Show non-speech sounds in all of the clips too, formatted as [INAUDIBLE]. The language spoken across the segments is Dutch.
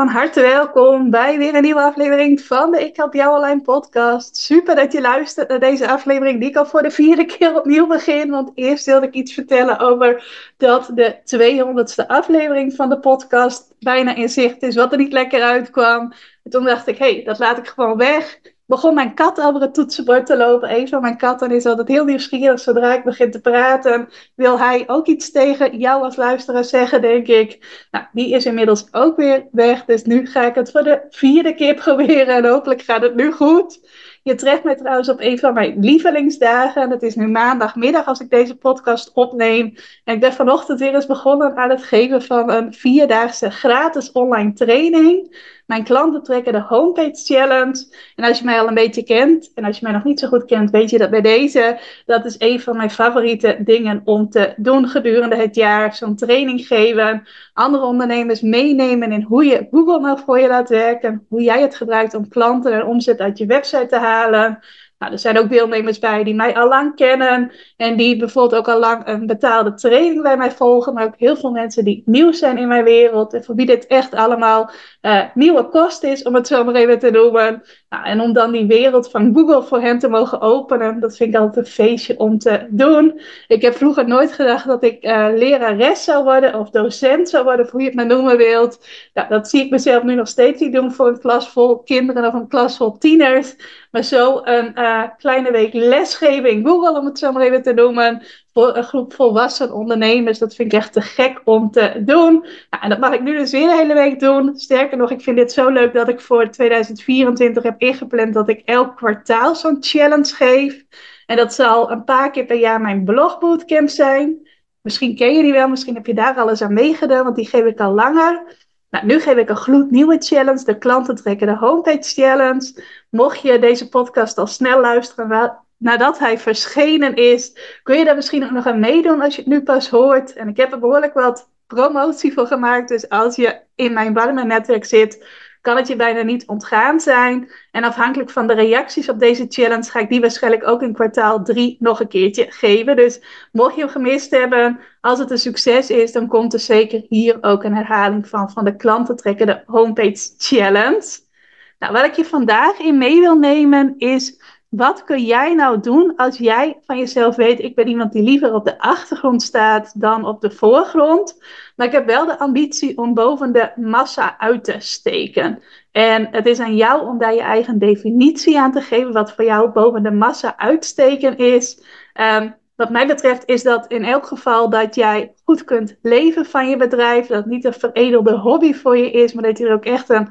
Van harte welkom bij weer een nieuwe aflevering van de Ik Help Jou Online podcast. Super dat je luistert naar deze aflevering die ik al voor de vierde keer opnieuw begin. Want eerst wilde ik iets vertellen over dat de 200ste aflevering van de podcast bijna in zicht is. Wat er niet lekker uitkwam. En toen dacht ik, hé, hey, dat laat ik gewoon weg begon mijn kat over het toetsenbord te lopen. Een van mijn katten is altijd heel nieuwsgierig. Zodra ik begin te praten, wil hij ook iets tegen jou als luisteraar zeggen, denk ik. Nou, die is inmiddels ook weer weg. Dus nu ga ik het voor de vierde keer [LAUGHS] proberen. En hopelijk gaat het nu goed. Je treft mij trouwens op een van mijn lievelingsdagen. Het is nu maandagmiddag als ik deze podcast opneem. En ik ben vanochtend weer eens begonnen aan het geven van een vierdaagse gratis online training. Mijn klanten trekken de Homepage Challenge. En als je mij al een beetje kent, en als je mij nog niet zo goed kent, weet je dat bij deze, dat is een van mijn favoriete dingen om te doen gedurende het jaar. Zo'n training geven, andere ondernemers meenemen in hoe je Google nou voor je laat werken, hoe jij het gebruikt om klanten en omzet uit je website te halen. Nou, er zijn ook deelnemers bij die mij al lang kennen en die bijvoorbeeld ook al lang een betaalde training bij mij volgen, maar ook heel veel mensen die nieuw zijn in mijn wereld en voor wie dit echt allemaal uh, nieuwe kost is, om het zo maar even te noemen. Nou, en om dan die wereld van Google voor hen te mogen openen, dat vind ik altijd een feestje om te doen. Ik heb vroeger nooit gedacht dat ik uh, lerares zou worden of docent zou worden, hoe je het maar noemen wilt. Nou, dat zie ik mezelf nu nog steeds niet doen voor een klas vol kinderen of een klas vol tieners. Maar zo een uh, kleine week lesgeven in Google, om het zo maar even te noemen, voor een groep volwassen ondernemers. Dat vind ik echt te gek om te doen. Nou, en dat mag ik nu dus weer de hele week doen. Sterker nog, ik vind dit zo leuk dat ik voor 2024 heb ingepland dat ik elk kwartaal zo'n challenge geef. En dat zal een paar keer per jaar mijn blogbootcamp zijn. Misschien ken je die wel, misschien heb je daar alles aan meegedaan, want die geef ik al langer. Nou, nu geef ik een gloednieuwe challenge, de klanten trekken de homepage challenge. Mocht je deze podcast al snel luisteren, nadat hij verschenen is, kun je daar misschien ook nog aan meedoen als je het nu pas hoort. En ik heb er behoorlijk wat promotie voor gemaakt, dus als je in mijn warme netwerk zit, kan het je bijna niet ontgaan zijn. En afhankelijk van de reacties op deze challenge ga ik die waarschijnlijk ook in kwartaal 3 nog een keertje geven. Dus mocht je hem gemist hebben, als het een succes is, dan komt er zeker hier ook een herhaling van, van de klanten trekken de homepage challenge. Nou, wat ik je vandaag in mee wil nemen is wat kun jij nou doen als jij van jezelf weet, ik ben iemand die liever op de achtergrond staat dan op de voorgrond. Maar ik heb wel de ambitie om boven de massa uit te steken. En het is aan jou om daar je eigen definitie aan te geven, wat voor jou boven de massa uitsteken is. Um, wat mij betreft is dat in elk geval dat jij goed kunt leven van je bedrijf. Dat het niet een veredelde hobby voor je is, maar dat je er ook echt een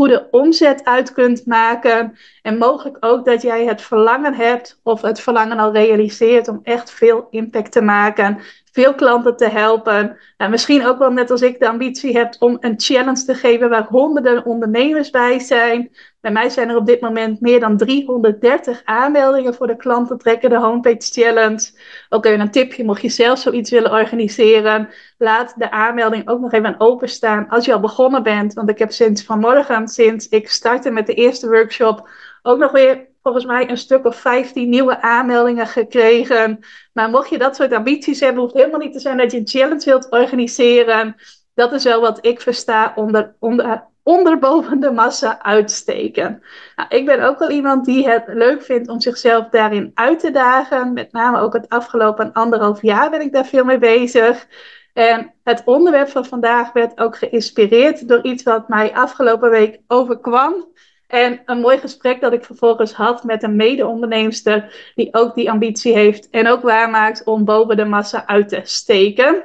goede omzet uit kunt maken. En mogelijk ook dat jij het verlangen hebt of het verlangen al realiseert om echt veel impact te maken. Veel klanten te helpen. En misschien ook wel net als ik de ambitie hebt om een challenge te geven waar honderden ondernemers bij zijn. Bij mij zijn er op dit moment meer dan 330 aanmeldingen voor de klanten trekken de homepage challenge. Ook even een tipje, mocht je zelf zoiets willen organiseren, laat de aanmelding ook nog even openstaan als je al begonnen bent. Want ik heb sinds vanmorgen, sinds ik startte met de eerste workshop, ook nog weer volgens mij een stuk of 15 nieuwe aanmeldingen gekregen. Maar mocht je dat soort ambities hebben, hoeft helemaal niet te zijn dat je een challenge wilt organiseren. Dat is wel wat ik versta onder, onder onder boven de massa uitsteken. Nou, ik ben ook wel iemand die het leuk vindt om zichzelf daarin uit te dagen. Met name ook het afgelopen anderhalf jaar ben ik daar veel mee bezig. En het onderwerp van vandaag werd ook geïnspireerd door iets wat mij afgelopen week overkwam. En een mooi gesprek dat ik vervolgens had met een mede-onderneemster die ook die ambitie heeft en ook waarmaakt om boven de massa uit te steken.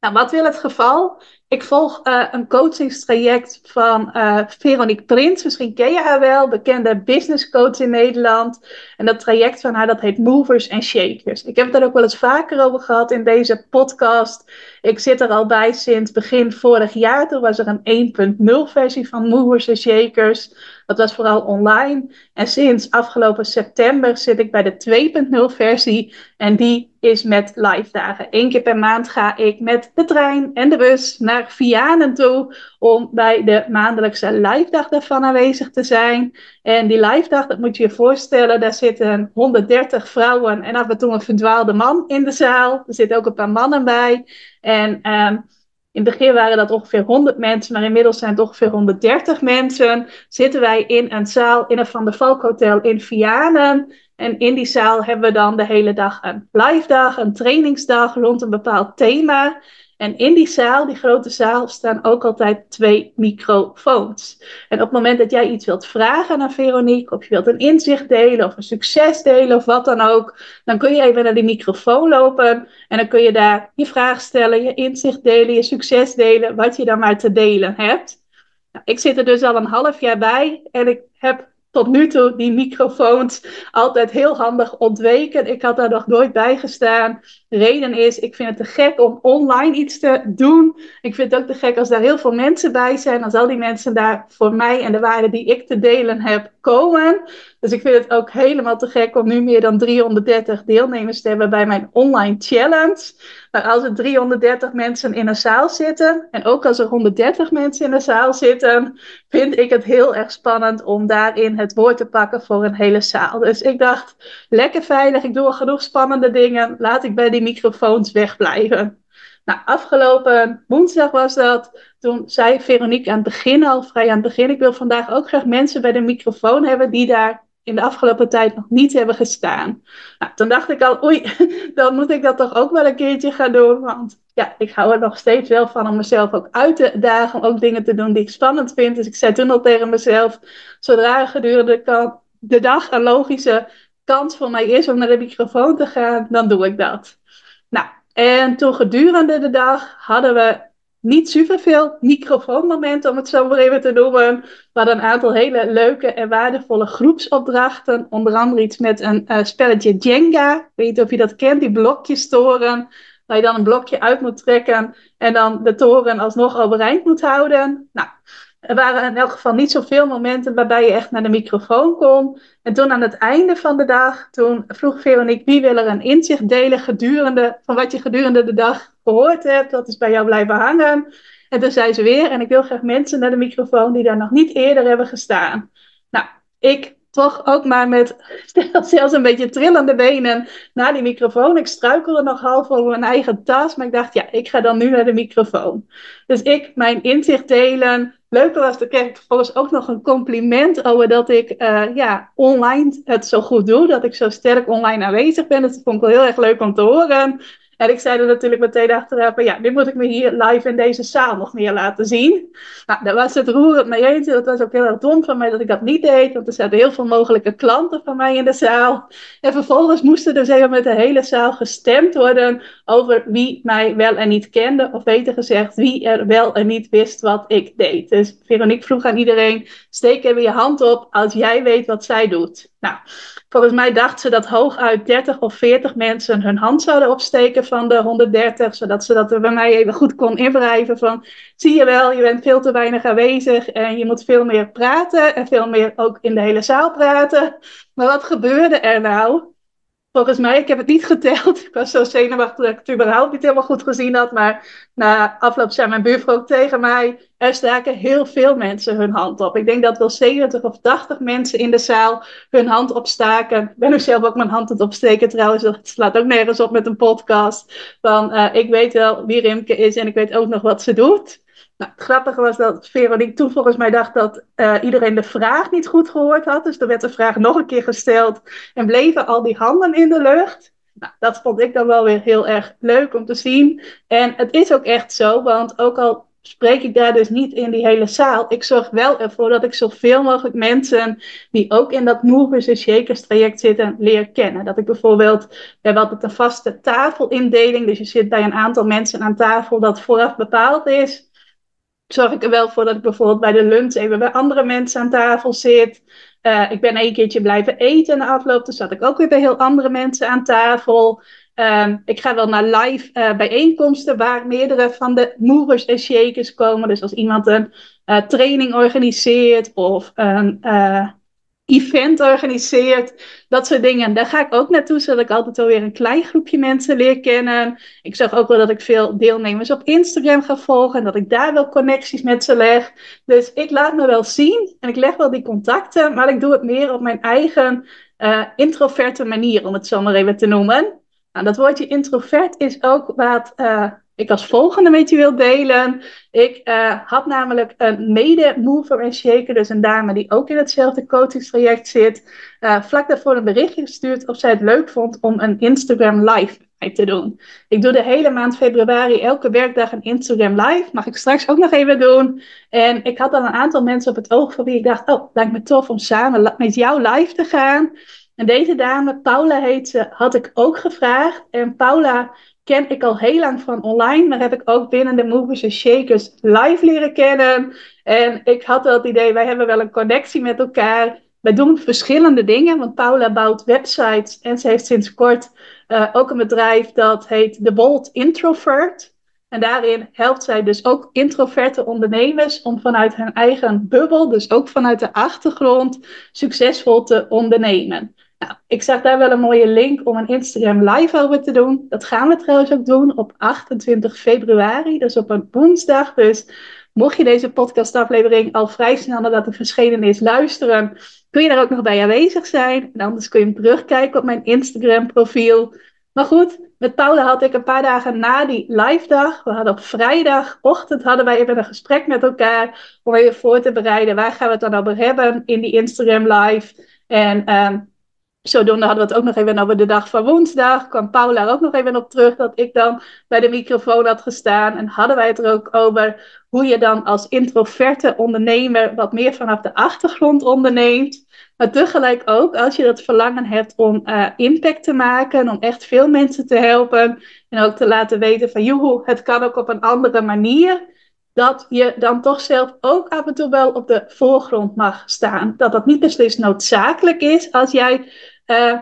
Nou, wat wil het geval? Ik volg uh, een coachingstraject van uh, Veronique Prins. Misschien ken je haar wel, bekende business coach in Nederland. En dat traject van haar, dat heet Movers and Shakers. Ik heb het er ook wel eens vaker over gehad in deze podcast. Ik zit er al bij sinds begin vorig jaar. Toen was er een 1.0 versie van Movers and Shakers. Dat was vooral online. En sinds afgelopen september zit ik bij de 2.0 versie. En die is met live dagen. Eén keer per maand ga ik met de trein en de bus naar Vianen toe. Om bij de maandelijkse live dag daarvan aanwezig te zijn. En die live dag, dat moet je je voorstellen, daar zitten 130 vrouwen en af en toe een verdwaalde man in de zaal. Er zitten ook een paar mannen bij. En um, in het begin waren dat ongeveer 100 mensen, maar inmiddels zijn het ongeveer 130 mensen. Zitten wij in een zaal in een Van der Valk Hotel in Vianen. En in die zaal hebben we dan de hele dag een live dag, een trainingsdag rond een bepaald thema. En in die zaal, die grote zaal, staan ook altijd twee microfoons. En op het moment dat jij iets wilt vragen aan Veronique, of je wilt een inzicht delen of een succes delen of wat dan ook, dan kun je even naar die microfoon lopen en dan kun je daar je vraag stellen, je inzicht delen, je succes delen, wat je dan maar te delen hebt. Nou, ik zit er dus al een half jaar bij en ik heb tot nu toe die microfoons altijd heel handig ontweken. Ik had daar nog nooit bij gestaan. De reden is, ik vind het te gek om online iets te doen. Ik vind het ook te gek als daar heel veel mensen bij zijn. Als al die mensen daar voor mij en de waarde die ik te delen heb Dus ik vind het ook helemaal te gek om nu meer dan 330 deelnemers te hebben bij mijn online challenge. Maar als er 330 mensen in een zaal zitten, en ook als er 130 mensen in een zaal zitten, vind ik het heel erg spannend om daarin het woord te pakken voor een hele zaal. Dus ik dacht, lekker veilig, ik doe al genoeg spannende dingen, laat ik bij die microfoons wegblijven. Nou, afgelopen woensdag was dat. Toen zei Veronique aan het begin al, vrij aan het begin, ik wil vandaag ook graag mensen bij de microfoon hebben die daar in de afgelopen tijd nog niet hebben gestaan. Nou, toen dacht ik al, oei, [LAUGHS] dan moet ik dat toch ook wel een keertje gaan doen. Want ja, ik hou er nog steeds wel van om mezelf ook uit te dagen. Om ook dingen te doen die ik spannend vind. Dus ik zei toen al tegen mezelf, zodra gedurende de dag een logische kans voor mij is om naar de microfoon te gaan, dan doe ik dat. Nou, en toen gedurende de dag hadden we niet superveel microfoonmomenten, om het zo maar even te noemen. Maar een aantal hele leuke en waardevolle groepsopdrachten. Onder andere iets met een uh, spelletje Jenga. Ik weet niet of je dat kent, die blokjes toren. Waar je dan een blokje uit moet trekken en dan de toren alsnog overeind moet houden. Nou, er waren in elk geval niet zoveel momenten waarbij je echt naar de microfoon kon. En toen aan het einde van de dag, toen vroeg Veronique wie wil er een inzicht delen gedurende, van wat je gedurende de dag gehoord hebt. Dat is bij jou blijven hangen. En toen zei ze weer, en ik wil graag mensen naar de microfoon die daar nog niet eerder hebben gestaan. Nou, ik toch ook maar met [LAUGHS] zelfs een beetje trillende benen naar die microfoon. Ik struikelde nog half over mijn eigen tas, maar ik dacht, ja, ik ga dan nu naar de microfoon. Dus ik mijn inzicht delen. Leuker was, dan kreeg ik vervolgens ook nog een compliment over dat ik uh, ja, online het zo goed doe. Dat ik zo sterk online aanwezig ben. Dat vond ik wel heel erg leuk om te horen. En ik zei er natuurlijk meteen achteraf, ja, nu moet ik me hier live in deze zaal nog meer laten zien. Nou, daar was het roerend mee eens. Dat was ook heel erg dom van mij dat ik dat niet deed, want er zaten heel veel mogelijke klanten van mij in de zaal. En vervolgens moest er dus even met de hele zaal gestemd worden over wie mij wel en niet kende, of beter gezegd, wie er wel en niet wist wat ik deed. Dus Veronique vroeg aan iedereen, steek even je hand op als jij weet wat zij doet. Nou, Volgens mij dacht ze dat hooguit 30 of 40 mensen hun hand zouden opsteken van de 130, zodat ze dat er bij mij even goed kon inwrijven van, zie je wel, je bent veel te weinig aanwezig en je moet veel meer praten en veel meer ook in de hele zaal praten. Maar wat gebeurde er nou? Volgens mij, ik heb het niet geteld. [LAUGHS] Ik was zo zenuwachtig dat ik het überhaupt niet helemaal goed gezien had. Maar na afloop zei mijn buurvrouw ook tegen mij: er staken heel veel mensen hun hand op. Ik denk dat wel 70 of 80 mensen in de zaal hun hand opstaken. Ik ben nu zelf ook mijn hand aan het opsteken trouwens. Dat slaat ook nergens op met een podcast. Van uh, ik weet wel wie Rimke is en ik weet ook nog wat ze doet. Nou, het grappige was dat Veronique toen volgens mij dacht dat uh, iedereen de vraag niet goed gehoord had. Dus er werd de vraag nog een keer gesteld en bleven al die handen in de lucht. Nou, dat vond ik dan wel weer heel erg leuk om te zien. En het is ook echt zo, want ook al spreek ik daar dus niet in die hele zaal. Ik zorg wel ervoor dat ik zoveel mogelijk mensen die ook in dat Movers en Shakers traject zitten, leer kennen. Dat ik bijvoorbeeld, we altijd een vaste tafelindeling. Dus je zit bij een aantal mensen aan tafel dat vooraf bepaald is zorg ik er wel voor dat ik bijvoorbeeld bij de lunch even bij andere mensen aan tafel zit. Uh, ik ben een keertje blijven eten na afloop. Toen zat ik ook weer bij heel andere mensen aan tafel. Ehm, ik ga wel naar live uh, bijeenkomsten waar meerdere van de movers en shakers komen. Dus als iemand een uh, training organiseert of een event organiseert, dat soort dingen. Daar ga ik ook naartoe, zodat ik altijd wel weer een klein groepje mensen leer kennen. Ik zag ook wel dat ik veel deelnemers op Instagram ga volgen en dat ik daar wel connecties met ze leg. Dus ik laat me wel zien en ik leg wel die contacten, maar ik doe het meer op mijn eigen uh, introverte manier, om het zo maar even te noemen. Nou, dat woordje introvert is ook wat uh, ik als volgende met je wil delen. Ik uh, had namelijk een mede-mover en shaker, dus een dame die ook in hetzelfde coachingstraject zit, uh, vlak daarvoor een berichtje gestuurd of zij het leuk vond om een Instagram live te doen. Ik doe de hele maand februari elke werkdag een Instagram live. Mag ik straks ook nog even doen. En ik had al een aantal mensen op het oog voor wie ik dacht, oh, lijkt me tof om samen met jou live te gaan. En deze dame, Paula heet ze, had ik ook gevraagd. En Paula ken ik al heel lang van online, maar heb ik ook binnen de Movers and Shakers live leren kennen. En ik had wel het idee, wij hebben wel een connectie met elkaar. Wij doen verschillende dingen, want Paula bouwt websites en ze heeft sinds kort uh, ook een bedrijf dat heet The Bold Introvert. En daarin helpt zij dus ook introverte ondernemers om vanuit hun eigen bubbel, dus ook vanuit de achtergrond, succesvol te ondernemen. Nou, ik zag daar wel een mooie link om een Instagram live over te doen. Dat gaan we trouwens ook doen op 28 februari, dus op een woensdag. Dus mocht je deze podcastaflevering al vrij snel nadat het verschenen is luisteren, kun je daar ook nog bij aanwezig zijn. En anders kun je hem terugkijken op mijn Instagram profiel. Maar goed, met Paula had ik een paar dagen na die live dag, we hadden op vrijdagochtend hadden wij even een gesprek met elkaar om even voor te bereiden, waar gaan we het dan over hebben in die Instagram live. En um, Zodoende hadden we het ook nog even over de dag van woensdag. Kwam Paula er ook nog even op terug dat ik dan bij de microfoon had gestaan. En hadden wij het er ook over hoe je dan als introverte ondernemer wat meer vanaf de achtergrond onderneemt. Maar tegelijk ook als je dat verlangen hebt om uh, impact te maken, om echt veel mensen te helpen. En ook te laten weten van joehoe, het kan ook op een andere manier. Dat je dan toch zelf ook af en toe wel op de voorgrond mag staan. Dat dat niet beslist noodzakelijk is als jij uh,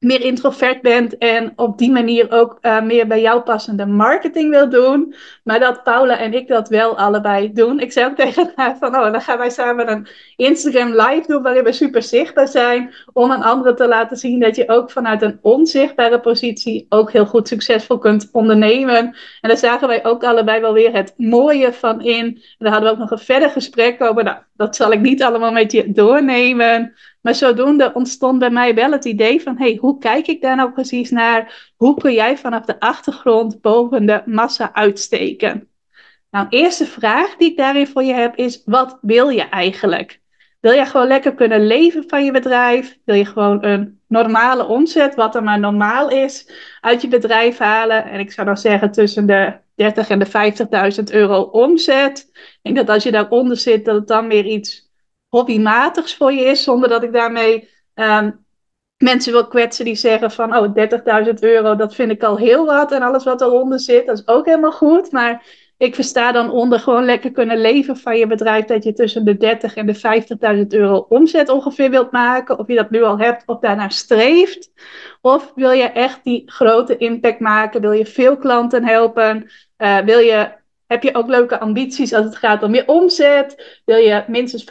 meer introvert bent en op die manier ook uh, meer bij jou passende marketing wil doen. Maar dat Paula en ik dat wel allebei doen. Ik zei tegen haar van, oh, dan gaan wij samen een Instagram live doen waarin we super zichtbaar zijn. Om aan anderen te laten zien dat je ook vanuit een onzichtbare positie ook heel goed succesvol kunt ondernemen. En daar zagen wij ook allebei wel weer het mooie van in. En daar hadden we ook nog een verder gesprek over. Nou, dat zal ik niet allemaal met je doornemen. Maar zodoende ontstond bij mij wel het idee van, hey, hoe kijk ik daar nou precies naar? Hoe kun jij vanaf de achtergrond boven de massa uitsteken? Nou, eerste vraag die ik daarin voor je heb is, wat wil je eigenlijk? Wil je gewoon lekker kunnen leven van je bedrijf? Wil je gewoon een normale omzet, wat er maar normaal is, uit je bedrijf halen? En ik zou dan zeggen tussen de 30 en de 50.000 euro omzet. Ik denk dat als je daaronder zit, dat het dan weer iets hobbymatigs voor je is, zonder dat ik daarmee um, mensen wil kwetsen die zeggen van, oh, 30.000 euro, dat vind ik al heel wat. En alles wat eronder zit, dat is ook helemaal goed. Maar ik versta dan onder gewoon lekker kunnen leven van je bedrijf, dat je tussen de 30 en de 50.000 euro omzet ongeveer wilt maken. Of je dat nu al hebt of daarnaar streeft. Of wil je echt die grote impact maken? Wil je veel klanten helpen? Uh, wil je heb je ook leuke ambities als het gaat om je omzet? Wil je minstens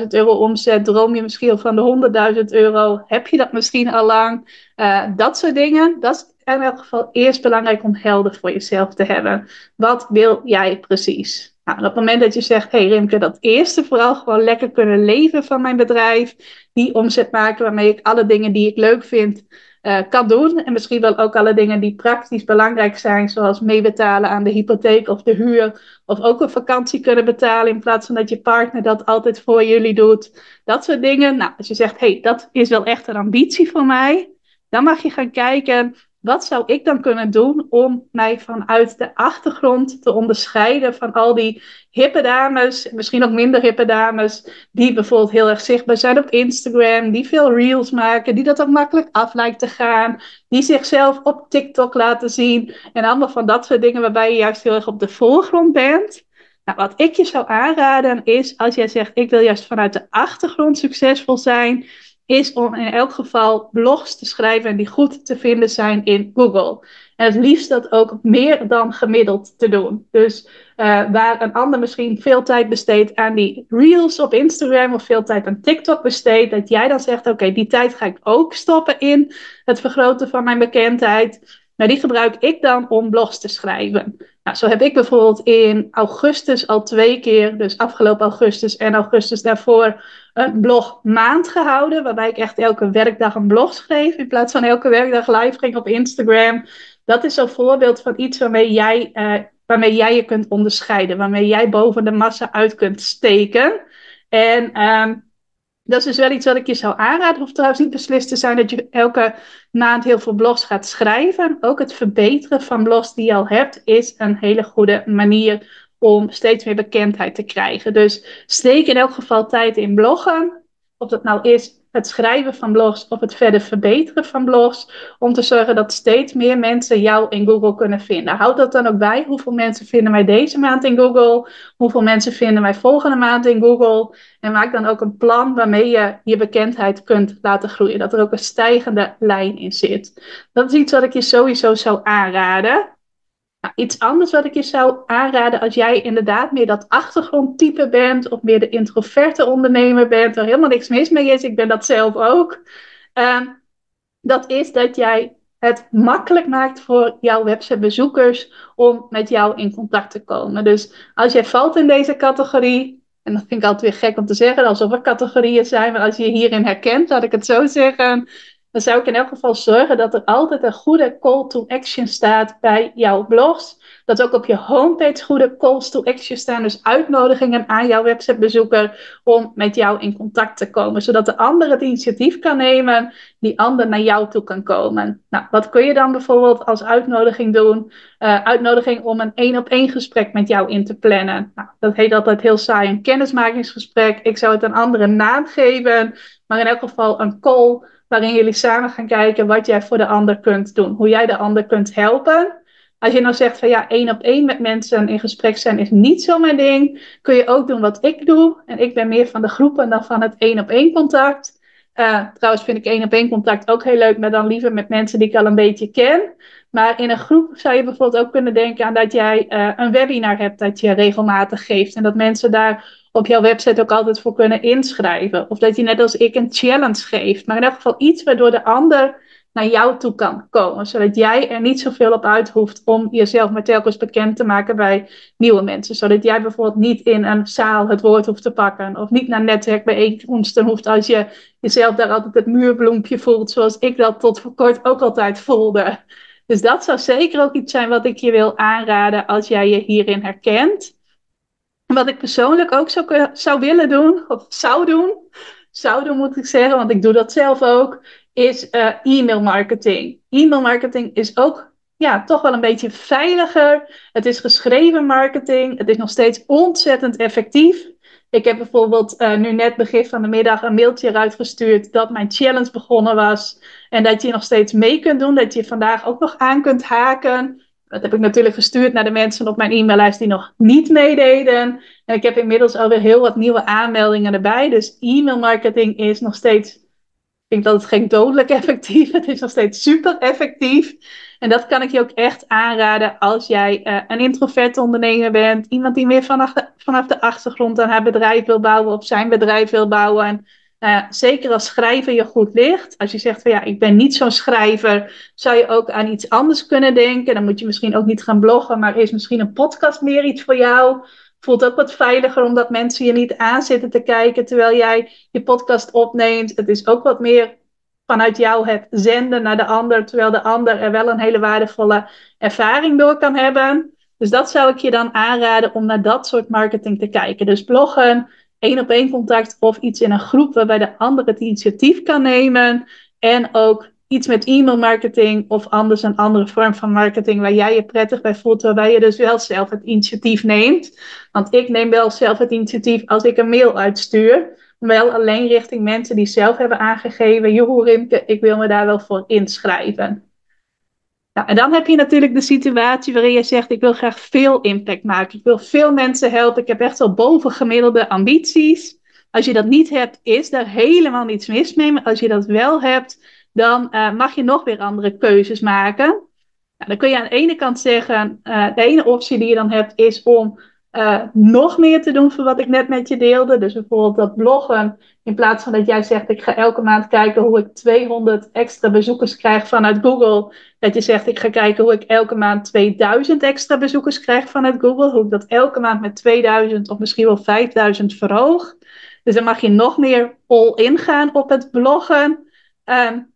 50.000 euro omzet? Droom je misschien van de 100.000 euro? Heb je dat misschien al lang? Uh, dat soort dingen. Dat is in elk geval eerst belangrijk om helder voor jezelf te hebben. Wat wil jij precies? Nou, op het moment dat je zegt, hey Rimke, dat eerste vooral gewoon lekker kunnen leven van mijn bedrijf. Die omzet maken waarmee ik alle dingen die ik leuk vind uh, kan doen. En misschien wel ook alle dingen die praktisch belangrijk zijn, zoals meebetalen aan de hypotheek of de huur. Of ook een vakantie kunnen betalen in plaats van dat je partner dat altijd voor jullie doet. Dat soort dingen. Nou, als je zegt, hé, hey, dat is wel echt een ambitie voor mij. Dan mag je gaan kijken, wat zou ik dan kunnen doen om mij vanuit de achtergrond te onderscheiden van al die hippe dames, misschien ook minder hippe dames, die bijvoorbeeld heel erg zichtbaar zijn op Instagram, die veel reels maken, die dat ook makkelijk af lijkt te gaan, die zichzelf op TikTok laten zien en allemaal van dat soort dingen waarbij je juist heel erg op de voorgrond bent. Nou, wat ik je zou aanraden is, als jij zegt, ik wil juist vanuit de achtergrond succesvol zijn, is om in elk geval blogs te schrijven die goed te vinden zijn in Google. En het liefst dat ook meer dan gemiddeld te doen. Dus uh, waar een ander misschien veel tijd besteedt aan die reels op Instagram of veel tijd aan TikTok besteedt, dat jij dan zegt: Oké, die tijd ga ik ook stoppen in het vergroten van mijn bekendheid. Maar die gebruik ik dan om blogs te schrijven. Nou, zo heb ik bijvoorbeeld in augustus al twee keer, dus afgelopen augustus en augustus daarvoor, een blogmaand gehouden. Waarbij ik echt elke werkdag een blog schreef. In plaats van elke werkdag live ging op Instagram. Dat is een voorbeeld van iets waarmee jij, uh, waarmee jij je kunt onderscheiden. Waarmee jij boven de massa uit kunt steken. En um, dat is dus wel iets wat ik je zou aanraden. Hoeft trouwens niet beslist te zijn dat je elke maand heel veel blogs gaat schrijven. Ook het verbeteren van blogs die je al hebt is een hele goede manier om steeds meer bekendheid te krijgen. Dus steek in elk geval tijd in bloggen. Of dat nou is het schrijven van blogs of het verder verbeteren van blogs. Om te zorgen dat steeds meer mensen jou in Google kunnen vinden. Houd dat dan ook bij. Hoeveel mensen vinden mij deze maand in Google? Hoeveel mensen vinden mij volgende maand in Google? En maak dan ook een plan waarmee je je bekendheid kunt laten groeien. Dat er ook een stijgende lijn in zit. Dat is iets wat ik je sowieso zou aanraden. Nou, iets anders wat ik je zou aanraden als jij inderdaad meer dat achtergrondtype bent of meer de introverte ondernemer bent, waar helemaal niks mis mee is, ik ben dat zelf ook. Uh, dat is dat jij het makkelijk maakt voor jouw websitebezoekers om met jou in contact te komen. Dus als jij valt in deze categorie, en dat vind ik altijd weer gek om te zeggen, alsof er categorieën zijn, maar als je je hierin herkent, laat ik het zo zeggen, dan zou ik in elk geval zorgen dat er altijd een goede call to action staat bij jouw blogs. Dat ook op je homepage goede calls to action staan. Dus uitnodigingen aan jouw websitebezoeker om met jou in contact te komen. Zodat de ander het initiatief kan nemen, die ander naar jou toe kan komen. Nou, wat kun je dan bijvoorbeeld als uitnodiging doen? Uh, uitnodiging om een één op één gesprek met jou in te plannen. Nou, dat heet altijd heel saai een kennismakingsgesprek. Ik zou het een andere naam geven. Maar in elk geval een call waarin jullie samen gaan kijken wat jij voor de ander kunt doen. Hoe jij de ander kunt helpen. Als je nou zegt van ja, één op één met mensen in gesprek zijn is niet zo mijn ding, kun je ook doen wat ik doe. En ik ben meer van de groepen dan van het één op één contact. Uh, trouwens vind ik één op één contact ook heel leuk, maar dan liever met mensen die ik al een beetje ken. Maar in een groep zou je bijvoorbeeld ook kunnen denken aan dat jij uh, een webinar hebt dat je regelmatig geeft. En dat mensen daar op jouw website ook altijd voor kunnen inschrijven. Of dat je net als ik een challenge geeft. Maar in elk geval iets waardoor de ander naar jou toe kan komen. Zodat jij er niet zoveel op uit hoeft om jezelf maar telkens bekend te maken bij nieuwe mensen. Zodat jij bijvoorbeeld niet in een zaal het woord hoeft te pakken. Of niet naar netwerkbijeenkomsten hoeft als je jezelf daar altijd het muurbloempje voelt. Zoals ik dat tot voor kort ook altijd voelde. Dus dat zou zeker ook iets zijn wat ik je wil aanraden als jij je hierin herkent. Wat ik persoonlijk ook zou, zou willen doen, of zou doen, zou doen moet ik zeggen, want ik doe dat zelf ook, is uh, e-mail marketing. E-mail marketing is ook ja, toch wel een beetje veiliger. Het is geschreven marketing. Het is nog steeds ontzettend effectief. Ik heb bijvoorbeeld uh, nu net begin van de middag een mailtje eruit gestuurd dat mijn challenge begonnen was. En dat je nog steeds mee kunt doen. Dat je vandaag ook nog aan kunt haken. Dat heb ik natuurlijk gestuurd naar de mensen op mijn e-maillijst die nog niet meededen. En ik heb inmiddels alweer heel wat nieuwe aanmeldingen erbij. Dus e-mail marketing is nog steeds, ik denk dat het geen dodelijk [LAUGHS] effectief, het is nog steeds super effectief. En dat kan ik je ook echt aanraden als jij uh, een introvert ondernemer bent. Iemand die meer vanaf de, vanaf de achtergrond aan haar bedrijf wil bouwen, of zijn bedrijf wil bouwen. En uh, zeker als schrijver je goed ligt. Als je zegt van ja, ik ben niet zo'n schrijver, zou je ook aan iets anders kunnen denken. Dan moet je misschien ook niet gaan bloggen, maar is misschien een podcast meer iets voor jou. Voelt ook wat veiliger omdat mensen je niet aanzitten te kijken terwijl jij je podcast opneemt. Het is ook wat meer vanuit jou het zenden naar de ander, terwijl de ander er wel een hele waardevolle ervaring door kan hebben. Dus dat zou ik je dan aanraden om naar dat soort marketing te kijken. Dus bloggen, één op één contact of iets in een groep waarbij de ander het initiatief kan nemen. En ook iets met e-mail marketing of anders een andere vorm van marketing waar jij je prettig bij voelt, waarbij je dus wel zelf het initiatief neemt. Want ik neem wel zelf het initiatief als ik een mail uitstuur. Wel alleen richting mensen die zelf hebben aangegeven, joh Rimke, ik wil me daar wel voor inschrijven. Nou, en dan heb je natuurlijk de situatie waarin je zegt: Ik wil graag veel impact maken. Ik wil veel mensen helpen. Ik heb echt wel bovengemiddelde ambities. Als je dat niet hebt, is er helemaal niets mis mee. Maar als je dat wel hebt, dan uh, mag je nog weer andere keuzes maken. Nou, dan kun je aan de ene kant zeggen, uh, de ene optie die je dan hebt, is om uh, nog meer te doen voor wat ik net met je deelde. Dus bijvoorbeeld dat bloggen. In plaats van dat jij zegt, ik ga elke maand kijken hoe ik 200 extra bezoekers krijg vanuit Google. Dat je zegt, ik ga kijken hoe ik elke maand 2000 extra bezoekers krijg vanuit Google. Hoe ik dat elke maand met 2000 of misschien wel 5000 verhoog. Dus dan mag je nog meer all-in gaan op het bloggen. Um,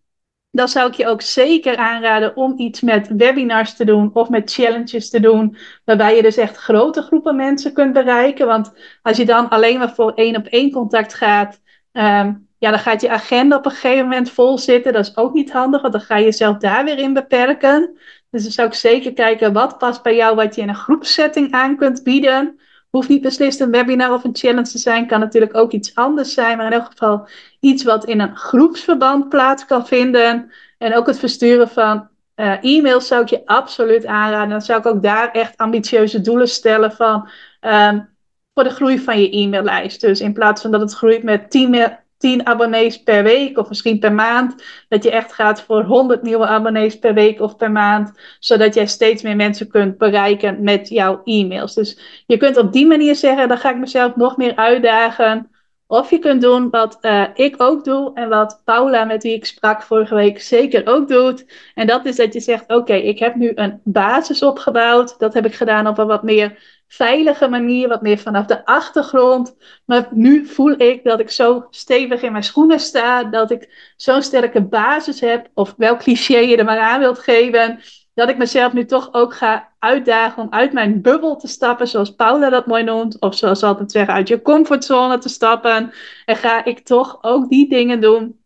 dan zou ik je ook zeker aanraden om iets met webinars te doen of met challenges te doen, waarbij je dus echt grote groepen mensen kunt bereiken. Want als je dan alleen maar voor één op één contact gaat, um, ja, dan gaat je agenda op een gegeven moment vol zitten. Dat is ook niet handig, want dan ga je jezelf daar weer in beperken. Dus dan zou ik zeker kijken wat past bij jou, wat je in een groepsetting aan kunt bieden. Hoeft niet beslist een webinar of een challenge te zijn, kan natuurlijk ook iets anders zijn, maar in elk geval iets wat in een groepsverband plaats kan vinden. En ook het versturen van uh, e-mails zou ik je absoluut aanraden. Dan zou ik ook daar echt ambitieuze doelen stellen van um, voor de groei van je e-maillijst. Dus in plaats van dat het groeit met 10, 10 abonnees per week of misschien per maand, dat je echt gaat voor 100 nieuwe abonnees per week of per maand, zodat jij steeds meer mensen kunt bereiken met jouw e-mails. Dus je kunt op die manier zeggen, dan ga ik mezelf nog meer uitdagen. Of je kunt doen wat uh, ik ook doe en wat Paula, met wie ik sprak vorige week, zeker ook doet. En dat is dat je zegt: Oké, ik heb nu een basis opgebouwd. Dat heb ik gedaan op een wat meer veilige manier, wat meer vanaf de achtergrond. Maar nu voel ik dat ik zo stevig in mijn schoenen sta, dat ik zo'n sterke basis heb, of welk cliché je er maar aan wilt geven, dat ik mezelf nu toch ook ga uitdagen om uit mijn bubbel te stappen, zoals Paula dat mooi noemt, of zoals altijd zeggen, uit je comfortzone te stappen. En ga ik toch ook die dingen doen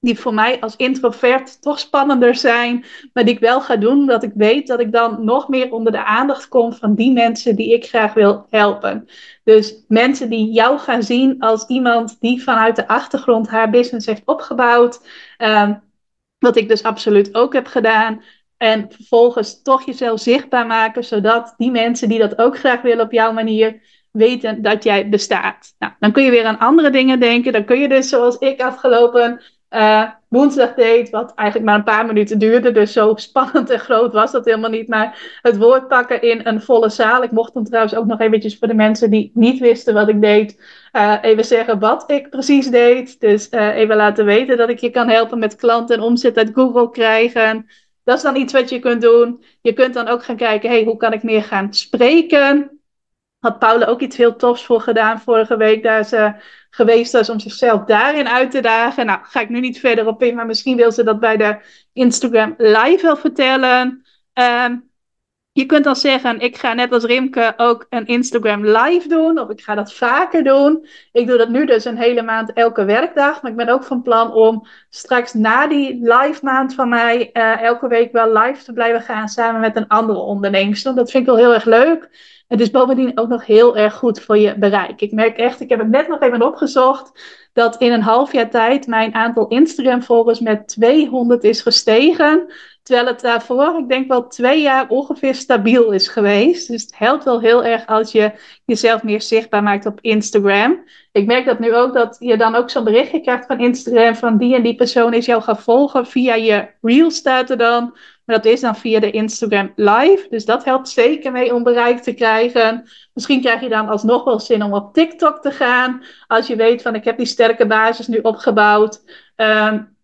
die voor mij als introvert toch spannender zijn, maar die ik wel ga doen, omdat ik weet dat ik dan nog meer onder de aandacht kom van die mensen die ik graag wil helpen. Dus mensen die jou gaan zien als iemand die vanuit de achtergrond haar business heeft opgebouwd. Um, wat ik dus absoluut ook heb gedaan. En vervolgens toch jezelf zichtbaar maken, zodat die mensen die dat ook graag willen op jouw manier, weten dat jij bestaat. Nou, dan kun je weer aan andere dingen denken. Dan kun je dus, zoals ik afgelopen uh, woensdag deed, wat eigenlijk maar een paar minuten duurde. Dus zo spannend en groot was dat helemaal niet. Maar het woord pakken in een volle zaal. Ik mocht dan trouwens ook nog eventjes voor de mensen die niet wisten wat ik deed, uh, even zeggen wat ik precies deed. Dus uh, even laten weten dat ik je kan helpen met klanten en omzet uit Google krijgen. Dat is dan iets wat je kunt doen. Je kunt dan ook gaan kijken, hey, hoe kan ik meer gaan spreken? Had Paula ook iets heel tofs voor gedaan vorige week. Daar ze geweest is om zichzelf daarin uit te dagen. Nou, ga ik nu niet verder op in, maar misschien wil ze dat bij de Instagram live wel vertellen. Um, je kunt dan zeggen, ik ga net als Rimke ook een Instagram live doen. Of ik ga dat vaker doen. Ik doe dat nu dus een hele maand elke werkdag. Maar ik ben ook van plan om straks na die live maand van mij... Uh, elke week wel live te blijven gaan samen met een andere ondernemer. Dat vind ik wel heel erg leuk. Het is bovendien ook nog heel erg goed voor je bereik. Ik merk echt, ik heb het net nog even opgezocht, dat in een half jaar tijd mijn aantal Instagram-volgers met 200 is gestegen. Terwijl het daarvoor, ik denk wel twee jaar ongeveer stabiel is geweest. Dus het helpt wel heel erg als je jezelf meer zichtbaar maakt op Instagram. Ik merk dat nu ook, dat je dan ook zo'n berichtje krijgt van Instagram van die en die persoon is jou gaan volgen. Via je reel staat er dan. Dat is dan via de Instagram Live. Dus dat helpt zeker mee om bereik te krijgen. Misschien krijg je dan alsnog wel zin om op TikTok te gaan. Als je weet van ik heb die sterke basis nu opgebouwd. Um,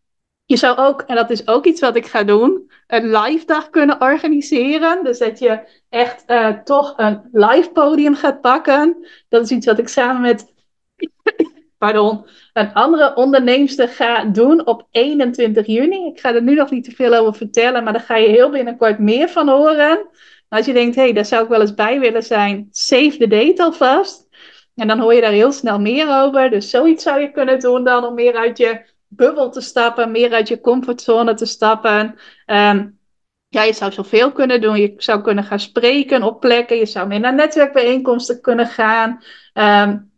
je zou ook, en dat is ook iets wat ik ga doen, een live dag kunnen organiseren. Dus dat je echt uh, toch een live podium gaat pakken. Dat is iets wat ik samen met pardon, een andere onderneemster ga doen op 21 juni. Ik ga er nu nog niet te veel over vertellen, maar daar ga je heel binnenkort meer van horen. als je denkt, hé, hey, daar zou ik wel eens bij willen zijn, save the date alvast. En dan hoor je daar heel snel meer over. Dus zoiets zou je kunnen doen dan om meer uit je bubbel te stappen, meer uit je comfortzone te stappen. Um, ja, je zou zoveel kunnen doen. Je zou kunnen gaan spreken op plekken. Je zou meer naar netwerkbijeenkomsten kunnen gaan. Um,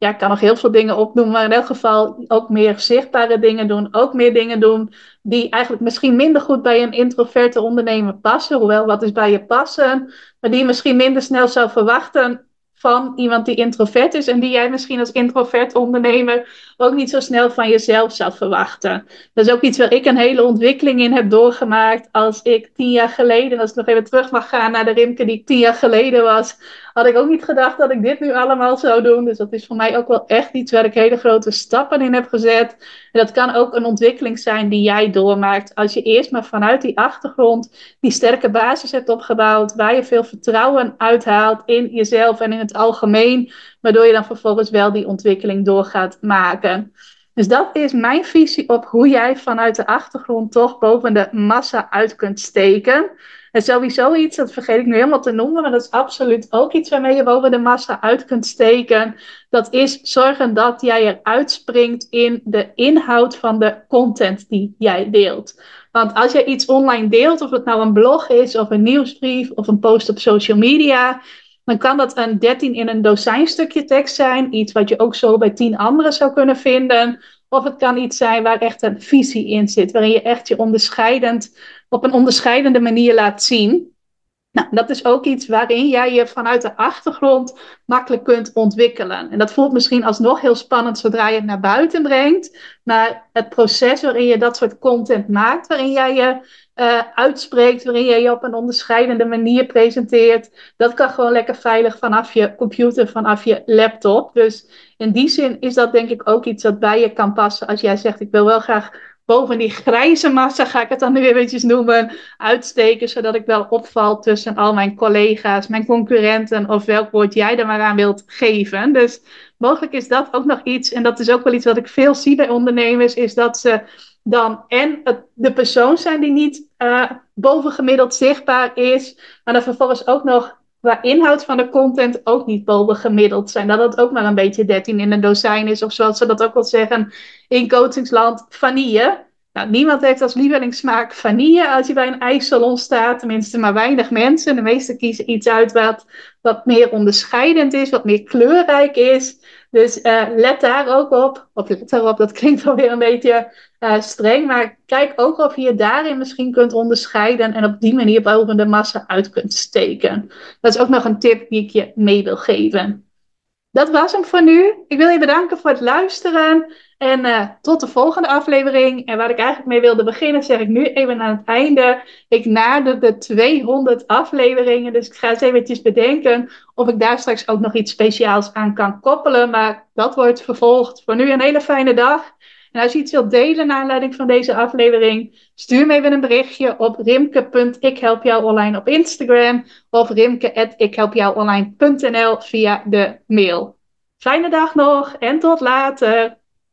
ja, ik kan nog heel veel dingen opnoemen, maar in elk geval ook meer zichtbare dingen doen. Ook meer dingen doen die eigenlijk misschien minder goed bij een introverte ondernemer passen. Hoewel, wat is bij je passen? Maar die je misschien minder snel zou verwachten van iemand die introvert is en die jij misschien als introvert ondernemer ook niet zo snel van jezelf zou verwachten. Dat is ook iets waar ik een hele ontwikkeling in heb doorgemaakt als ik tien jaar geleden, als ik nog even terug mag gaan naar de Rimke die ik tien jaar geleden was, had ik ook niet gedacht dat ik dit nu allemaal zou doen. Dus dat is voor mij ook wel echt iets waar ik hele grote stappen in heb gezet. En dat kan ook een ontwikkeling zijn die jij doormaakt. Als je eerst maar vanuit die achtergrond die sterke basis hebt opgebouwd, waar je veel vertrouwen uithaalt in jezelf en in het algemeen, waardoor je dan vervolgens wel die ontwikkeling door gaat maken. Dus dat is mijn visie op hoe jij vanuit de achtergrond toch boven de massa uit kunt steken. En sowieso iets, dat vergeet ik nu helemaal te noemen, maar dat is absoluut ook iets waarmee je boven de massa uit kunt steken. Dat is zorgen dat jij eruit springt in de inhoud van de content die jij deelt. Want als je iets online deelt, of het nou een blog is, of een nieuwsbrief, of een post op social media, dan kan dat een 13 in een dozijn stukje tekst zijn. Iets wat je ook zo bij 10 anderen zou kunnen vinden. Of het kan iets zijn waar echt een visie in zit, waarin je echt je onderscheidend, op een onderscheidende manier laat zien. Nou, dat is ook iets waarin jij je vanuit de achtergrond makkelijk kunt ontwikkelen. En dat voelt misschien alsnog heel spannend zodra je het naar buiten brengt. Maar het proces waarin je dat soort content maakt, waarin jij je uh, uitspreekt, waarin je je op een onderscheidende manier presenteert, dat kan gewoon lekker veilig vanaf je computer, vanaf je laptop. Dus in die zin is dat denk ik ook iets dat bij je kan passen als jij zegt: Ik wil wel graag boven die grijze massa, ga ik het dan nu weer eventjes noemen, uitsteken, zodat ik wel opval tussen al mijn collega's, mijn concurrenten of welk woord jij er maar aan wilt geven. Dus mogelijk is dat ook nog iets, en dat is ook wel iets wat ik veel zie bij ondernemers, is dat ze dan en de persoon zijn die niet uh, bovengemiddeld zichtbaar is, maar dan vervolgens ook nog qua inhoud van de content ook niet bovengemiddeld zijn. Dat het ook maar een beetje 13 in een dozijn is, of zoals ze dat ook wel zeggen in coachingsland, vanille. Nou, niemand heeft als lievelingssmaak vanille als je bij een ijssalon staat. Tenminste, maar weinig mensen. De meesten kiezen iets uit wat, wat meer onderscheidend is, wat meer kleurrijk is. Dus uh, let daar ook op. Of let daarop, dat klinkt alweer een beetje uh, streng. Maar kijk ook of je je daarin misschien kunt onderscheiden. En op die manier boven de massa uit kunt steken. Dat is ook nog een tip die ik je mee wil geven. Dat was hem voor nu. Ik wil je bedanken voor het luisteren. En uh, tot de volgende aflevering. En waar ik eigenlijk mee wilde beginnen, zeg ik nu even aan het einde. Ik nader de 200 afleveringen. Dus ik ga eens eventjes bedenken of ik daar straks ook nog iets speciaals aan kan koppelen. Maar dat wordt vervolgd. Voor nu een hele fijne dag. En als je iets wilt delen naar aanleiding van deze aflevering, stuur me even een berichtje op rimke.ikhelpjouonline op Instagram of rimke.ikhelpjouonline.nl via de mail. Fijne dag nog en tot later.